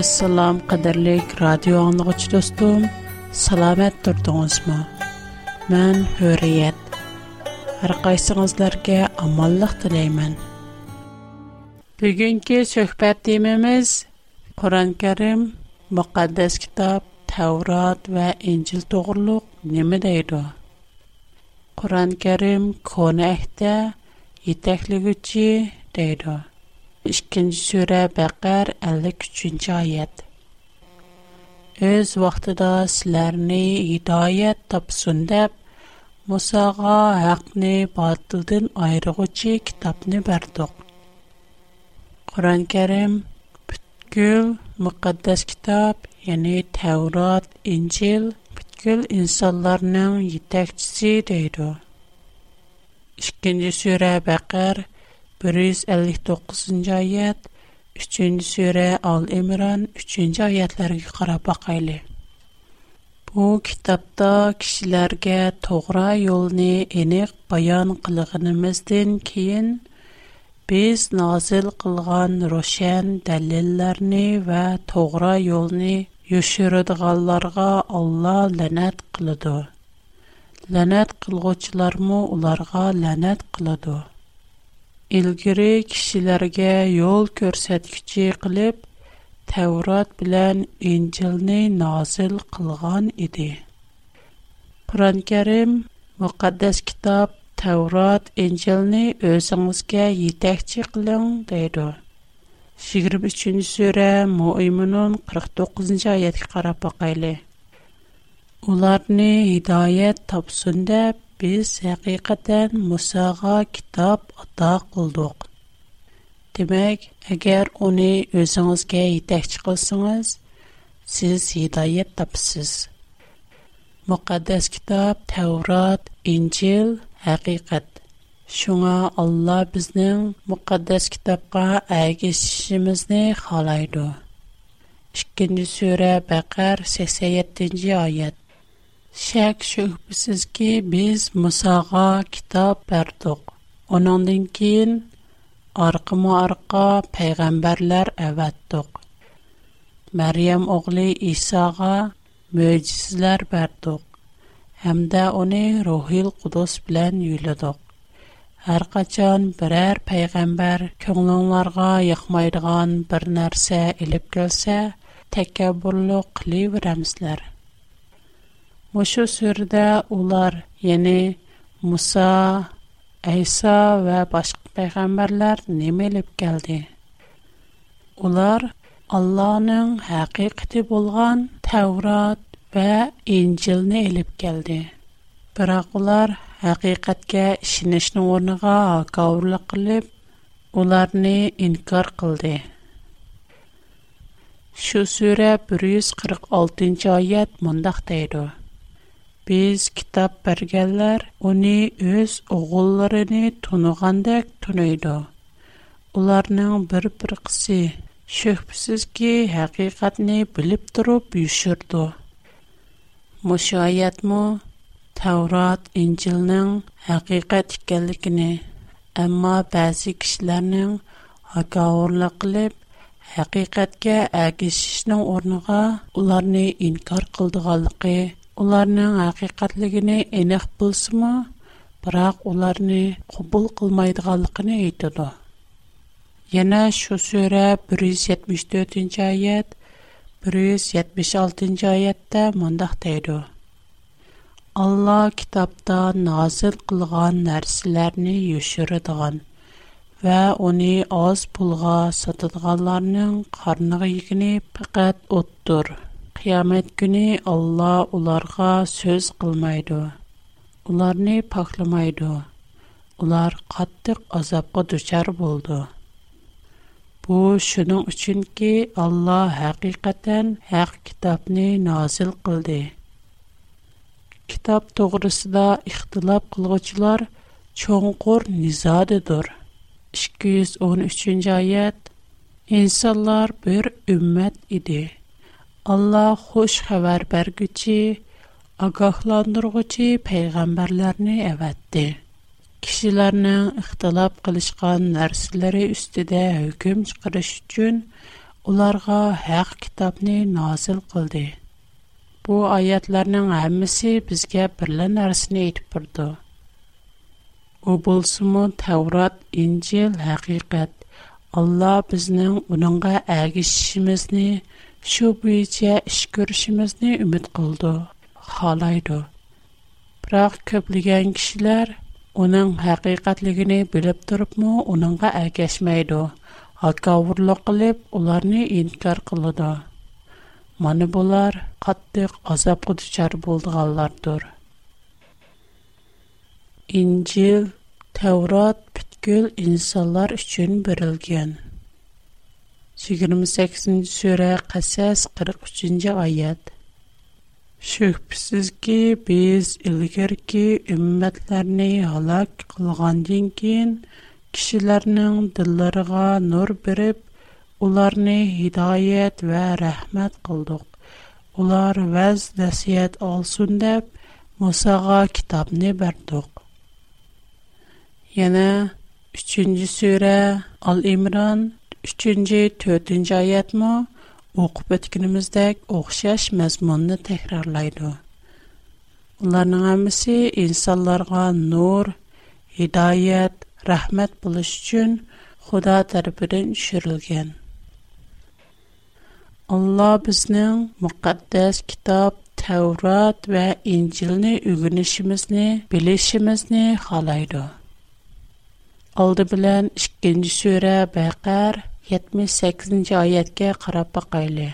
Assalom qadrlik radio anlıqçı dostum, salamat turdingizmi? Men Hürriyet. Har qaysingizlarga omonlik tilayman. Bugungi suhbat temamiz Qur'on-Karim, muqaddas kitob, Tavrat va Injil to'g'riliq nima deydi? Qur'on-Karim kona ahdda yetakligüchi 2-ci surə Bəqər 53-cü ayət. Öz vaxtında sizlərni hidayət tapsın deyə Musa'ğa haqqni batıldan ayırğıcı kitabını bərdiq. Qur'an-Kərim bütkül müqəddəs kitab, yəni Tevrat, İncil bütkül insanların yetəkçisi deyir. 2-ci surə Bəqər 53 159-нчы аят, 3-нче al ал 3-нче аятларга карап Bu kitapta kişilerge toğra yolunu enik bayan kılığınımızdan keyin biz nazil kılgan roşen delillerini ve toğra yolunu yuşuruduğallarga Allah lanet kılıdı. Lanet kılgıçlar mı ularga lanet kılıdı. ilgiri kishilarga yo'l ko'rsatkichi qilib Tevrat bilan injilni nozil qilgan edi. Qur'on-Karim muqaddas kitob Tevrat, injilni o'zingizga yetakchi qiling deydi. 23-sura Mu'minun 49-oyatga qarab boqaylik. ularni hidoyat topsin deb biz həqiqətən Musağa kitab ata qıldıq. Demək, əgər onu özünüzə yetəkçi qılsınız, siz hidayət tapsınız. Müqəddəs kitab Tevrat, İncil həqiqət. Şuna Allah bizning müqəddəs kitabqa əgəşişimizni xalaydı. 2-ci surə Bəqər 87-ci Шек шухбисіз ки биз Мусаға китаб бардук. Онандын кин арқыму арқа пайгамбарлар аваддук. Мариям оғли Исаға мөйчізлер бардук. Хамда они рухил қудос білян юйлудок. Арқа чан бирар пайгамбар көңніңларға яхмайдыған бірнерсе еліп көлсе текабурлу Мушу сүрді улар, яни Муса, Айса ва башка пайгамбарлар немелеп келди? Улар Аллаһның хакыикаты булган Таврот ва Инҗилне алып келди. Бирок улар хакыикатка ишенишнең орныга кавырлык кылып, уларны инкар кылды. Шу сүрі 146-нче аят мондак дейдер. Biz kitob berganlar uni o'z o'g'illarini tunigandek tunaydi. Ularning bir bir qisi shubhasizki haqiqatni bilib turib yushirdi. Mushoyatmu Tavrat Injilning haqiqat ekanligini, ammo ba'zi kishilarning hakovurlik qilib haqiqatga agishishning o'rniga ularni inkor qildiganligi ularning haqiqatligini aniq bilsimi biroq ularni qubul qilmaydiganligini aytadi yana shu sura bir yuz yetmish to'rtinchi oyat bir yuz yetmish oltinchi oyatda mundoq deydi alloh kitobda nozil qilgan narsalarni yoshiradigan va uni oz pulga sotadiganlarning qornig'igini faqat o'tdir qiyamət günü Allah onlara söz qılmaydı. Onlarını paxlamaydı. Onlar qattiq azabqa düşər buldu. Bu şunun üçün ki, Allah həqiqətən haqq kitabını nazil qıldı. Kitab doğrusunda ixtilaf qılğıçılar çoğunqur nizadıdır. 213-cü ayət İnsanlar bir ümmət idi. Allah xoş xəbər bərgüçi, agahlandırğıcı peyğəmbərlərini əvətdi. Kişilərinin ixtilaf qılışqan nərsləri üstüdə hökm çıxırış üçün ularga haq kitabını nazil qıldı. Bu ayətlərinin həmmisi bizgə birlə nərsini etib burdu. O bolsumu Tevrat, İncil, həqiqət. Allah bizning uningga əgişishimizni, shu bo'yicha ish ko'rishimizni umid qildi xohlaydi biroq ko'plagan kishilar uning haqiqatligini bilib turibmi uningga ergashmaydi hakavurlik qilib ularni inkor qiladi mana bular qattiq azobga duchor bo'lganlardir injil tavrot butkul insonlar uchun berilgan 28. суре, қасас, 43. айад. Шыхпсіз ки, біз, илгер ки, үмметләрні халак кулғандин кин, кишіләрнің дыларға нор біріп, уларни хидаият ва рахмэт қылдық. Улар вәз ләсият алсун деп, Мусаға китабни бәрддуқ. Яна, 3. суре, Ал-Имран, uchinchi to'rtinchi oyatmi o'qib o'tganimizdek o'xshash mazmunni takrorlaydi ularning hammasi insonlarga nur hidoyat rahmat bo'lish uchun xudo tarafidan tushirilgan Allah bizning muqaddas kitob Tevrat va İncilni o'rganishimizni, bilishimizni xohlaydi. Aldı bilan 2-sura Baqar 78-ci ayətki qarab baqaylı.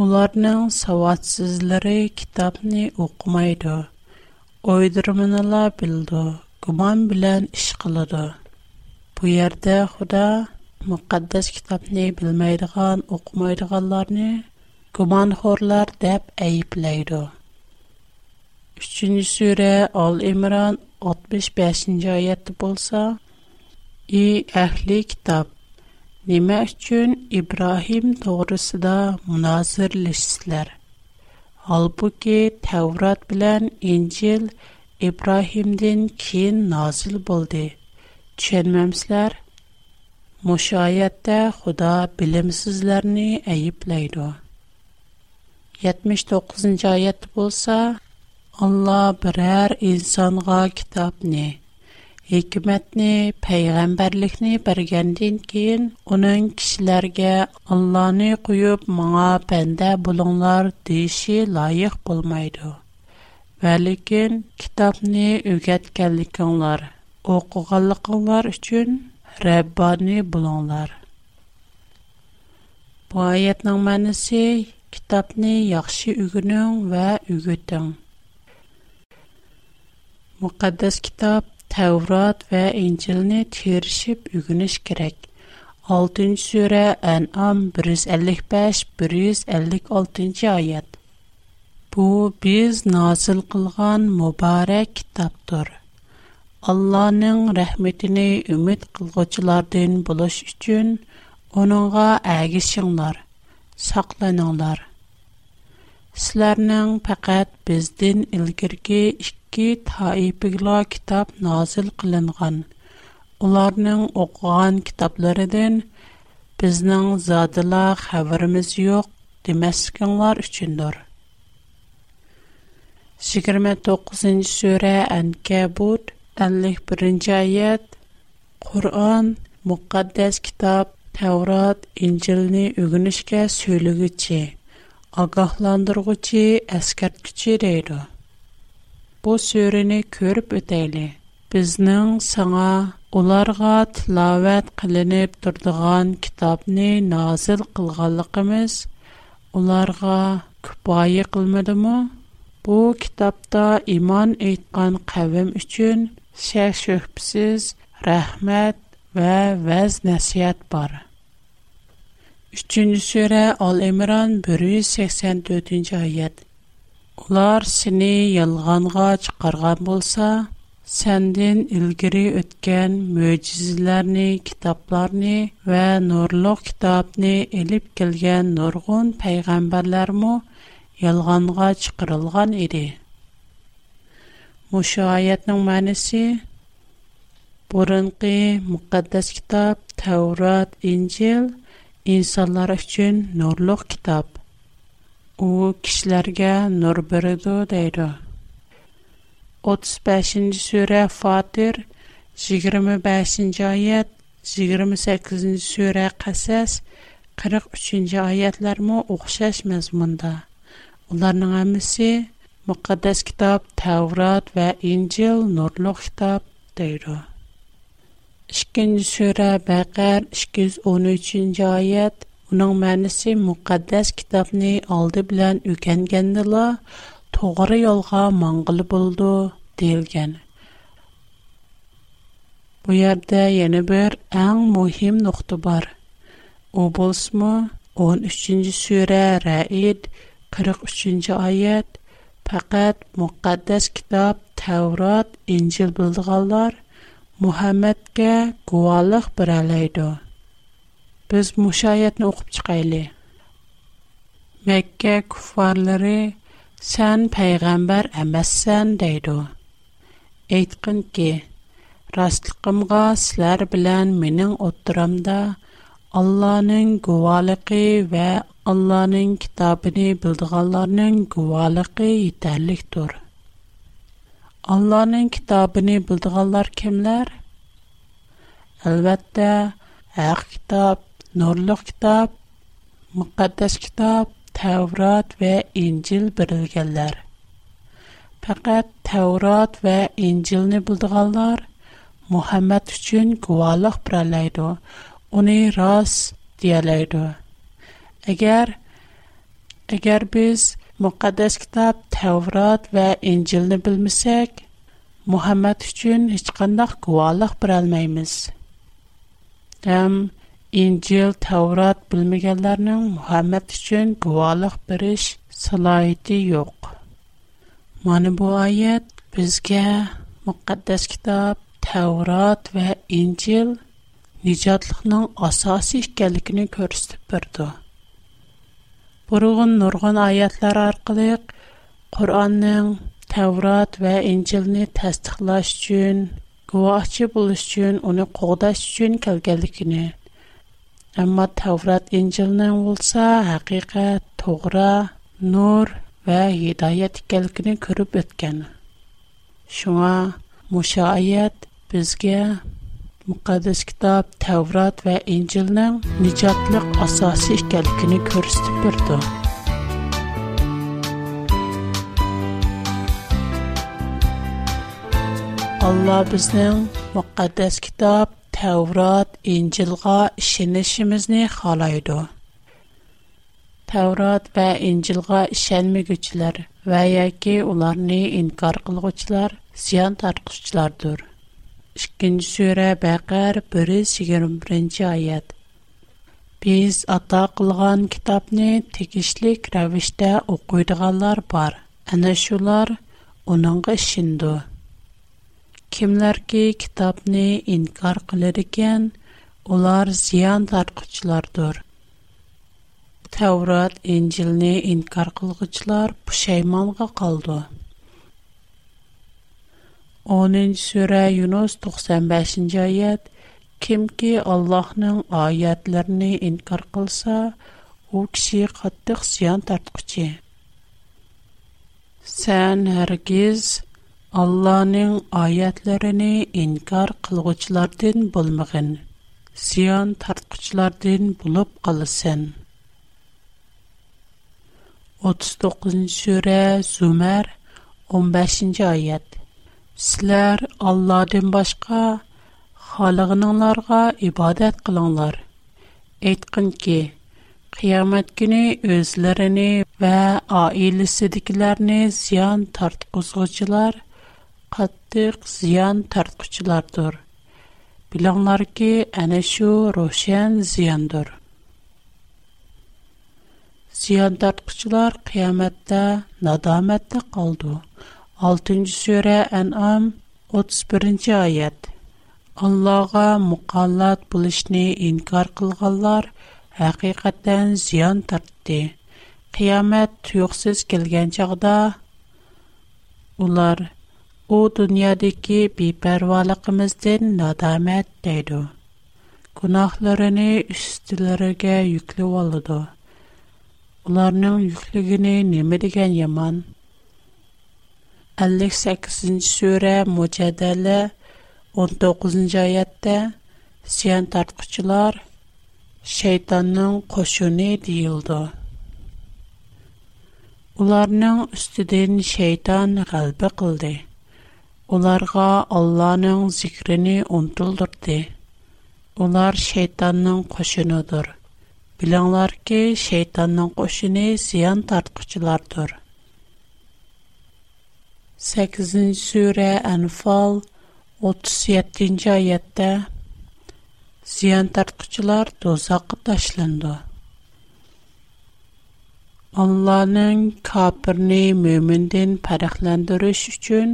Onların savadsızları kitabını oxumaydı. Oydırmını la bildi, guman bilən iş qılıdı. Bu yerdə Xuda müqəddəs kitabını bilməyidiğən, oxumaydığanlarını guman xorlar dəb əyibləydi. 3-cü sürə Al-İmran 65-ci ayətdə bolsa, İ əhli kitab, Nəmə üçün İbrahim doğrusunda münazirləşsizlər? Halbuki Təvrat bilən İncil İbrahimdən keyin nazil boldu. Düşünməmsizlər? Müşayətdə Xuda bilimsizlərini əyibləyidir. 79-cu ayət bolsa, Allah birər insanğa kitabni, hikmatni, payg'ambarlikni bergandan keyin uning kishilarga Allohni quyub menga banda bo'linglar deyishi loyiq bo'lmaydi. Va lekin kitobni o'rgatganlikinglar, o'qiganlikinglar uchun Rabbani bo'linglar. Bu oyatning ma'nosi kitobni yaxshi o'gining va o'giting. Muqaddas kitob Тәурат вә Инджилне терешип үгініш керек. 6-чы сүре, ам 155 155-156-чы аят. Бу биз насил кылган мүбарак китаптор. Алланың рәхмәтенә үмид кылгочылардан булыш өчен, ононга әгис чиңнар, сакланаңнар. Сизләрнең фақат бездән илгәрге ki taipigla kitap nazil qilingan ularning o'qigan kitoblaridan bizning zodila xabarimiz yo'q demasliginglar uchundir yigirma to'qqizinchi sura ankabut ellik birinchi ayat qur'on muqaddas kitob tavrat injilni o'ginishga so'lig'ichi ogohlantirg'uchi askartgichi deydi bu surəni көріп өтәйлі. Біздің саңа ularga tilovat qilinib turdigan kitobni nozil qilganligimiz ularga kifoya qilmadimi bu kitobda iymon aytgan qavm uchun shak shubhasiz rahmat va vaz nasihat bor uchinchi sura ol imron bir yuz sakson to'rtinchi oyat ular seni yolg'onga chiqargan bo'lsa səndən ilgiri ötən möcüzələri, kitabları və nurluq kitabını elib gələn nurgun peyğəmbərlər mə yalğanğa çıxırılğan idi. Məşu ayətin mənası burunqi müqəddəs kitab Tevrat, İncil insanlar üçün nurluq kitab u kishilarga nur beradi deydi 35-нче сүре Фатир 25-нче аят 28-нче сүре Касас 43-нче аятлармы оқшаш мазмунда. Уларның һәммәсе Мөхәддәс китап Таврот ва Инҗил нурлык китап дейди. 2-нче сүре Бәкәр 213-нче аят uning ma'nisi muqaddas kitobni oldi bilan o'rgangandila to'g'ri yo'lga mong'ili bo'ldi deyilgan bu yerda yana bir eng muhim nuqta bor u bo'lsinmi o'n uchinchi sura raid qirq uchinchi oyat faqat muqaddas kitob tavrot injil bildiganlar muhammadga guvohlik beralaydi biz мушаятны оқып чыгайлы. Мекке куфарлары сән пайгамбар әмәссән дейду. Әйткен ки, растлыкымға сілер білән менің отырамда Алланың гуалықы вә Алланың китабыны білдіғаларының гуалықы етәрлік тұр. Алланың китабыны білдіғалар кемлер? Әлбәтті, әх китап, nurluq kitob muqaddas kitob Tevrat və İncil verilənlər Faqat Tevrat və İncilni bildiganlar Muhammed üçün guvalıq biralaydı. Onu ras deyalaydı. Əgər əgər biz müqəddəs kitab Tevrat və İncilni bilməsək, Muhammed üçün heç qandaq guvalıq bira almayız. Həm um, İncil, Tevrat bilmeyenlerin Muhammed için guvalık beriş salayeti yok. Mana bu ayet bizge mukaddes kitap, Tevrat ve İncil nicatlıqның asası işgəlikini körüstüb birdi. Buruğun nurğun ayətlər arqılıq, Qur'anның Tevrat və İncilini təsdiqlaş üçün, guvahçı buluş üçün, onu qoğdaş üçün kəlgəlikini, Әмма Таврат Инҗилнең булса, хакыйкать, тугры, нур ва һидаят икәнлеген күреп үткән. Шуңа Муша аят безгә Мукаддас китап Таврат ва Инҗилнең ниҗатлык асасы икәнлеген күрсәтеп бирде. Алла безнең Мукаддас китап Таврот инҗилга ишенишебезне халайды. Таврот вә инҗилга ишенмәкүчләр ваяки уларны инкар кылгычлар сян таркушчылардыр. 2-нче сүра, Бақар 121-нче аят. Без ата кылган китапны тикшешлек рәвештә укыйдыганнар бар. Әне шулар аның гышынды. kimlarki kitobni inkor qilar ekan ular ziyon tortquchilardir tavrat injilni inkor qilg'uchilar pushaymonga qoldi 10 sura yunus 95 oyat kimki allohning oyatlarini inkor qilsa u kishi qattiq ziyon tortquchi Сән hargiz Алланың аятларын инкар кылгычлардан булмагын, сиян тартқучлардан булып калсын. 39-шы сүре, Зумар, 15-нче аят. Сизләр Алладан башка халыгыңнарга ибадат кылыңлар. Айткын ки, қиямат көне вә ва зиян диклерен қаттық зиян тартқычылардыр. Біланлар ки, әне шу рошен зияндыр. Зиян тартқычылар қияметті надаметті қалды. 6-нчы сүре Ан'ам 31-нчы аят. Аллаһка мукаллат булышны инкар кылганлар хакыйкаттан зыян тартты. Қиямет туюксыз келген чагда u dunyodagi beparvoligimizdan nadomat deydi gunohlarini ustilariga yuklab oladi ularning yukligini nima degan yomon 58 sura mujadala 19 oyatda siyan tartquchilar shaytonning qo'shuni deyildi ularning ustidan shayton g'alba qildi ularga Allah'ның zikrini unutuldurdi. Ular şeytanның qoşunudur. Bilіңlar ki, şeytanның qoşunu ziyan tartqıçılardır. 8-ci surə Enfal 37-ci ayətdə ziyan tartqıçılar dozaqqa taşlandı. Allah'ın kapırını mümindin pərəxləndiriş üçün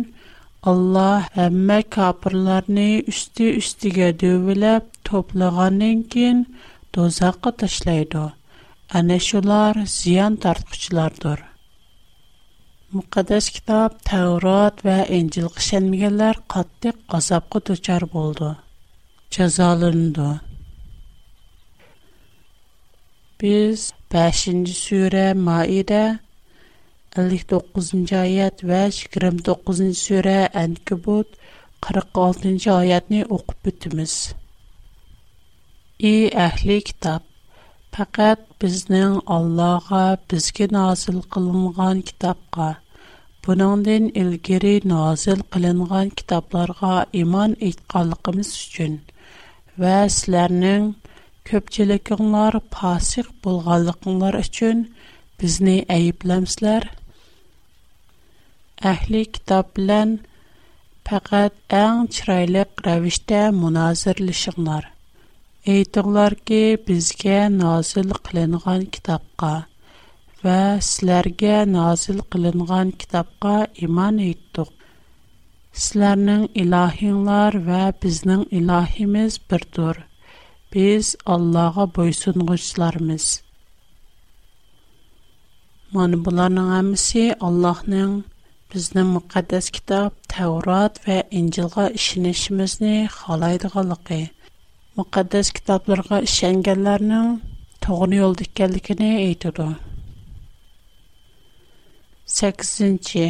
Allah həmmə kapırlarını üstü-üstügə dövüləb toplağanın kin dozaqqa taşlaydı. Ənə şular ziyan tartqıçılardır. Müqəddəs kitab Təvrat və İncil qışənməyənlər qatlıq qazabqa duçar boldu. Cəzalandı. Biz 5-ci surə Maidə 59 oyat va 29 sura Ankabut 46 oyatni o'qib bitimiz. Ey ahli kitob, faqat bizning Allohga bizga nazil qilingan kitobga, buningdan ilgari nazil qilingan kitoblarga iymon etganligimiz uchun va sizlarning ko'pchiligingiz fasiq bo'lganligingiz uchun bizni ayblamsizlar әхли китап белән әң чирайлык рәвештә муназирлешиңнар. Әйтүңләр ки, безгә назил кылынган китапка ва сезләргә назил кылынган китапка иман әйттек. Сезләрнең илаһиңнар ва безнең илаһимиз бер тур. Без Аллага буйсынгычларбыз. Мен буларның һәммәсе Аллаһның bizni muqaddas kitob Tavrat va Injilga ishonishimizni xohlaydiganligi, muqaddas kitoblarga ishonganlarning to'g'ri yo'lda ekanligini aytadi. 8.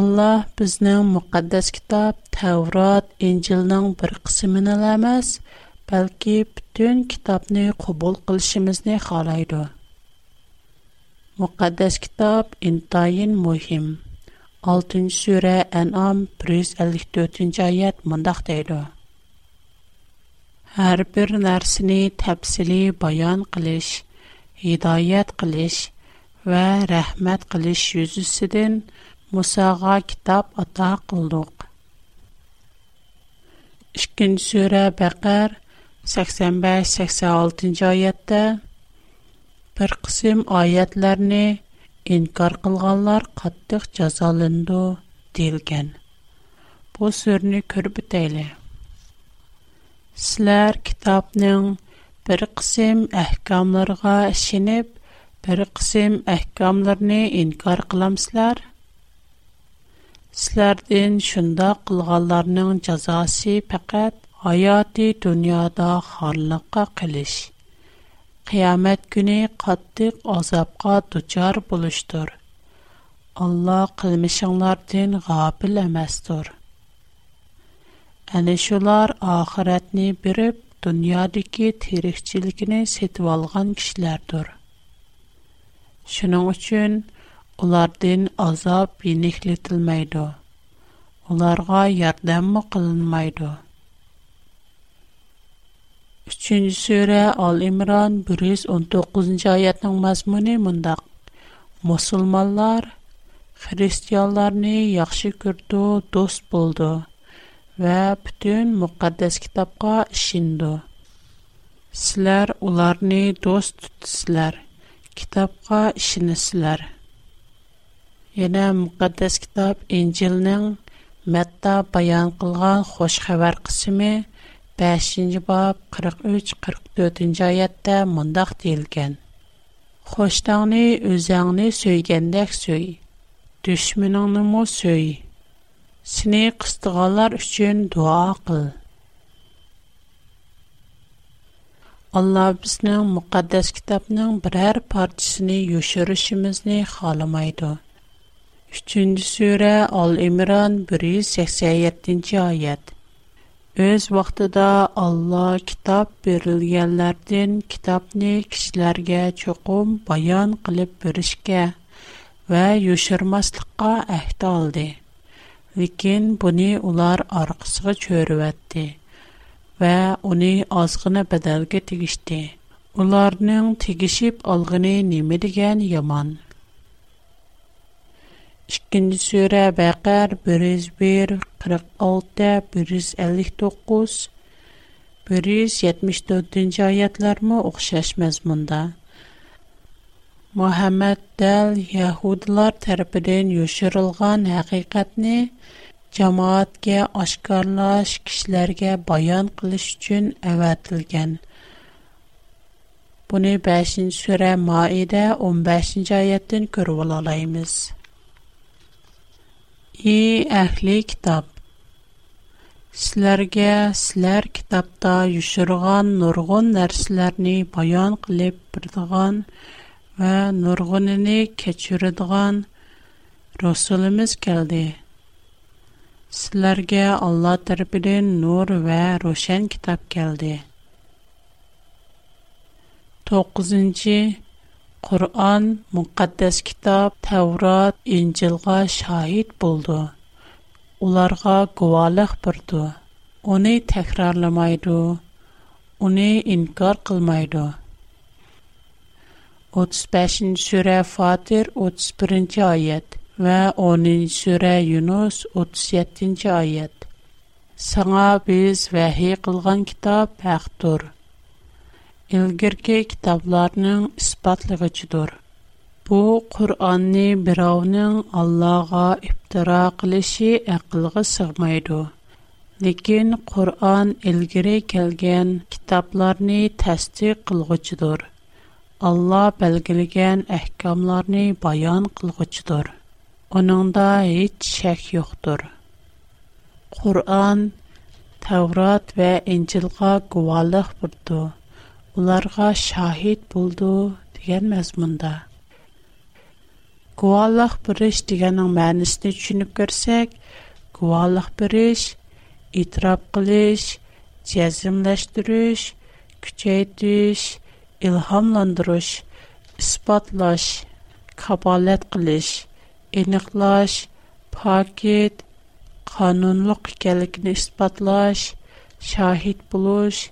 Allah bizning muqaddas kitob Tavrat, Injilning bir qismini emas, balki butun kitobni qabul qilishimizni xohlaydi. Müqəddəs kitab intayin mühim. 6-cı surə An'am 154-cü ayət mındaq deyir. Hər bir nərsini təfsili bayan qilish, hidayət qilish və rəhmət qilish yüzüsüdən Musağa kitab ata qıldıq. 2-ci surə 85-86-cı بر قسم آیات لرنه این کارقلقلار قطع جزالندو دیلگن. پسر نی کرب تیله. سلر کتاب نن بر قسم احكام لرگا شنب инкар قسم احكام لرنه این کارقلم سلر. سلر دین شند قلقلار qiyamət günü qattiq azabqa duçar buluşdur. Allah qilmişinglardan g'afil emasdir. Әне шулар ахиратны биреп, дөньядагы тирикчилигини сетип алган кишләрдер. Шуның өчен улардан азап йенеклетилмәйди. Уларга ярдәм мә кылынмайды. 3-нче сүре Ал-Имран 119-нчы аятның мазмуны мондак: Мусулманнар христианларны яхшы күрде, дост булды ва бүтән мукаддас китапка ишенде. Силәр уларны дост тутсызлар, китапка ишенесезләр. Яна мукаддас китап Инҗилнең Мәтта баян кылган хош хәбәр кысымы 5-ci bab 43-44-cü ayətdə mündaq deyilgən. Xoşdağını, özəğini söygəndək söy. Düşmününü mu söy. Sini qıstıqalar üçün dua qıl. Allah bizning muqaddas kitobning biror parchasini yoshirishimizni xohlamaydi. 3-sura Al-Imron 187-oyat. Өз вақтыда Алла китап берилганлардан китапны кишләргә чоқым баян қилиб беришкә ва юшырмаслыкка әһд алды. Ләкин буни улар аркысыга чөөрәтте ва уни азгына бәдәлгә тигиште. Уларның тигишип алгыны неме дигән яман. ئىككىنچى سۈرە بەقەر بىر يۈز بىر 174 ئالتە بىر يۈز ئەللىك توققۇز بىر يۈز يەتمىش تۆتىنچى ئايەتلەرمۇ muhammad dal yahudilar tarafidan yoshirilgan haqiqatni jamoatga oshkorlash kishilarga bayon qilish uchun avatilgan buni 5 sura maida 15 oyatdan ko'rib olaymiz И әхли китап. Сләргә сләр китапта юшырган нургын нәрсләрне баян кылып бирдиган ва нургынны кечүрдиган Расулымыз келди. Сләргә Алла тарафыдан нур ва рошан китап келди. 9 Qur'on, müqəddəs kitab, Tevrat, İncilğa şahid buldu. Onlarga guvalıq burdu. Onu təkrarlamaydı. Onu inkar qılmaydı. 35-ci surə Fatir 31-ci ayət və 10-cu surə Yunus 37-ci ayət. Саңа біз вәхи қылған китап әқтұр. ilgirki kitoblarning isbotlag'ichidir bu qur'onni birovning allohga ibtiro qilishi aqlga sig'maydi lekin qur'on ilgari kelgan kitoblarni tasdiq qilg'uchidir alloh belgilagan ahkomlarni bayon qilg'uchidir uningda hech shak yo'qdir qur'on tavrat va injilga guvohlik burdi ularga şahit buldu degan məzmunda. Guvalıq biriş degenin mənisini düşünüb görsək, guvalıq biriş, itiraf qilish, cəzimləşdiriş, küçəytiş, ilhamlandırış, isbatlaş, kabalət qilish, eniqlaş, paket, qanunluq ikənligini isbatlaş, şahid buluş,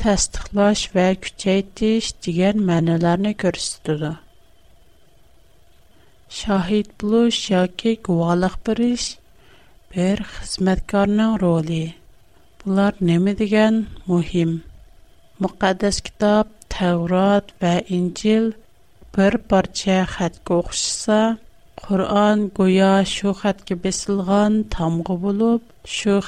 tästläш və küçəyt diş diгән мәнәләрне күрсәтә дә. Şәһид булу, şәхед галы хырыш, бер хисмәткәрнәң роли. Булар неме дигән? Мөһим мөкъаدس китап Таврот һәм Инҗил бер-берчә хәт укса, Куръан гоя шу хәткә бесилган тамға булып, шу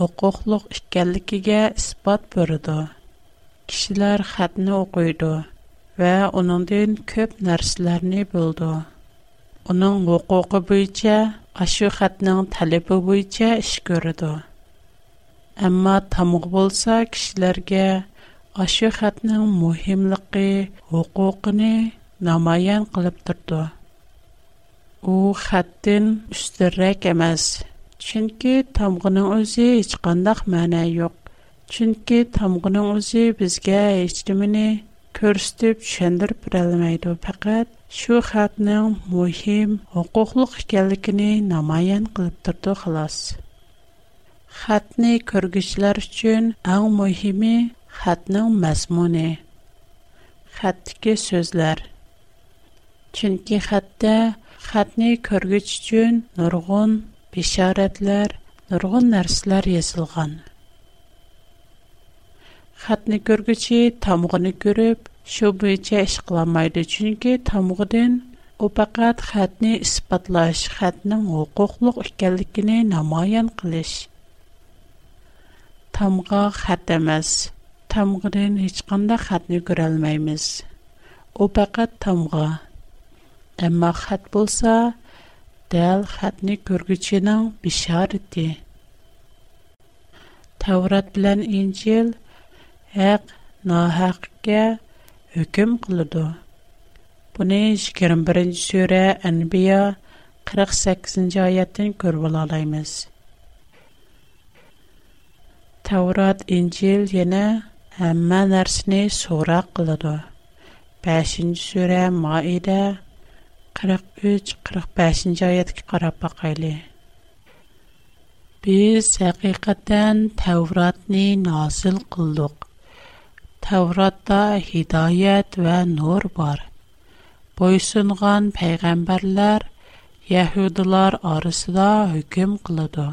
huquqliq ekanligiga isbot berdi. Kishilar xatni o'qiydi va uningdan ko'p narsalarni bildi. Uning huquqi bo'yicha ashu xatning talabi bo'yicha ish ko'rdi. Ammo tamoq bo'lsa kishilarga ashu xatning muhimligi, huquqini namoyon qilib turdi. u xatdin ustunroq emas chunki tamg'ining o'zi hech qandaq ma'na yo'q chunki tamg'ining o'zi bizga hech nimani ko'rsatib tushundirib berolmaydi faqat shu xatning muhim huquqliq ekanligini namoyon qilib turdi xolos xatni ko'rguchilar uchun eng muhimi xatning mazmuni xatdagi so'zlar chunki xatda xatni ko'rgich uchun nurg'un бишарәтләр, нургын нәрсәләр язылган. Хатны күргүче тамгыны күреп, шу буенча эш кыламайды, чөнки тамгыдан у фақат хатны исбатлаш, хатның хукуклык икәнлегене намаян кылыш. Тамга хат эмас. Тамгыдан һеч кандай хатны күрә алмыйбыз. У фақат тамга. Әмма хат булса, дәл хатны көргүченең бишарыты. Таврат белән Инҗил хак нахакка хөкем кылды. Буны 21-нче сүре Анбия 48-нче аятын күрә алабыз. Таврат Инҗил яна һәммә нәрсәне сора кылды. 5-нче сүре 43-45-ci ayətə qarab baxaylı. Biz həqiqətən Tevratni nazil qıldıq. Tevratda hidayət və nur var. Boysunğan peyğəmbərlər Yahudilar arasında hökm qılıdı.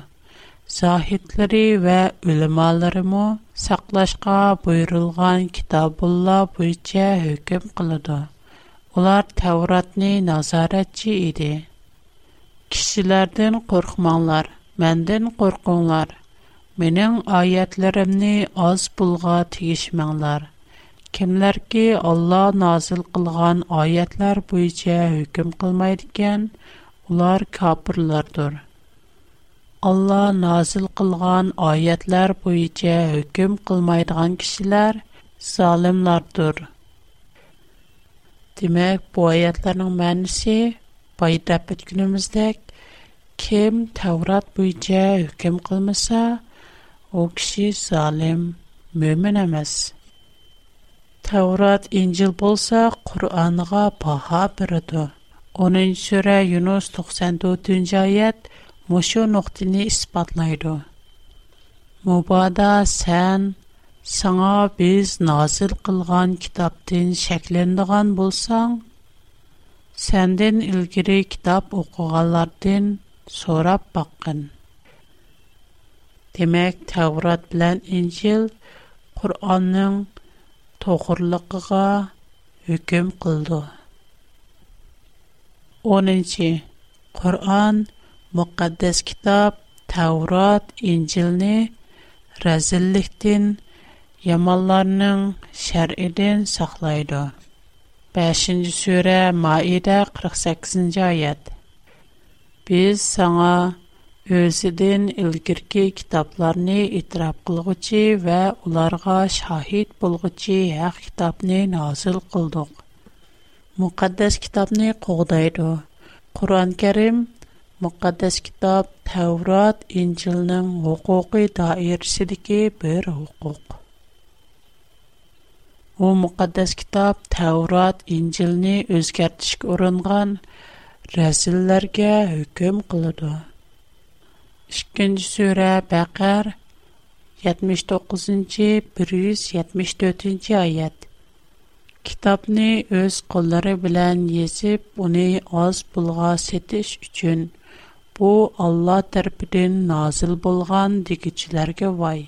Zahidləri və ülemalarımı saqlaşqa buyurulğan kitabullah boyunca hökm qılıdı. Ular Тәуратны назаратчы иде. Кишләрдән коркманлар, мәндән коркунлар. Менең аятларымны аз булга тиешмәңләр. Кемләр ки Алла назил кылган аятлар буенча хөкем кылмай дигән, улар кафирлардыр. Алла назил кылган аятлар буенча хөкем кылмай дигән кишләр залимлардыр димәк, пая таны мәңси, пая тәкъдим үзтек. Кем тәврат буйҗәк, кем кылмаса, уксыз залем мөемән эмес. Тәврат, инҗил булса, Куръанга паха биредо. 10 сүре, Юнус 94 дәйет, мошо нуқтылы испатлайдо. Мубада сән сана биз назыр қылған китаптин шеклендіған болсаң, сандын үлгіри китап оқуғалардин сорап бақын. Демек, Таврат білян инжил Куранның тохурлықыға үгім қылды. Онынчи, Куран муқаддэс китап Таврат инжилни рәзіллихтін Я малларның Шәриидә саклайды. 5-нче сүре, Маида 48-нче аят. Без саңа өйдәң илкәр ке китапларны итрап кылугыч и һәм уларга шахит булгыч як китапне нәзел кылдык. Мукаддас китапне кугыды. Кур'ан-Карим мукаддас китап, Таврот, Инҗилнең хукукы даирсе дике хукук. u muqaddas kitob tavrat injilni o'zgartishga uringan rasullarga hukm qiladi ikkinchi sura baqar 79 174 oyat kitobni o'z qo'llari bilan yezib uni oz pulga setish uchun bu olloh tarafidan nozil bo'lgan degichilarga voy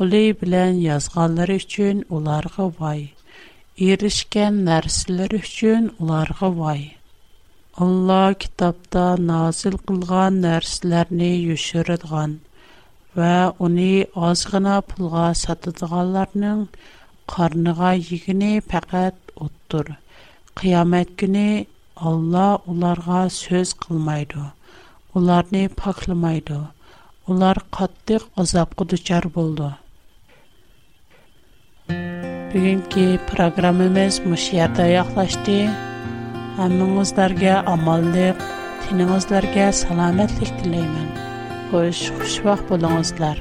қолы білән язғалары үшін оларғы вай. Ерішкен нәрсілер үшін оларғы вай. Алла китапта назил қылған нәрсілеріне үшірідған вә оны азғына пұлға сатыдығаларының қарныға егіне пәкәт ұттыр. Қиямет күні Алла оларға сөз қылмайды, оларыны пақылмайды, олар қаттық азапқы дұчар болды. bugungi programmamiz mushu yerda yoqlashdi hammangizlarga omonlik tiningizlarga salomatlik tilayman xo'sh xushvaqt bo'lingizlar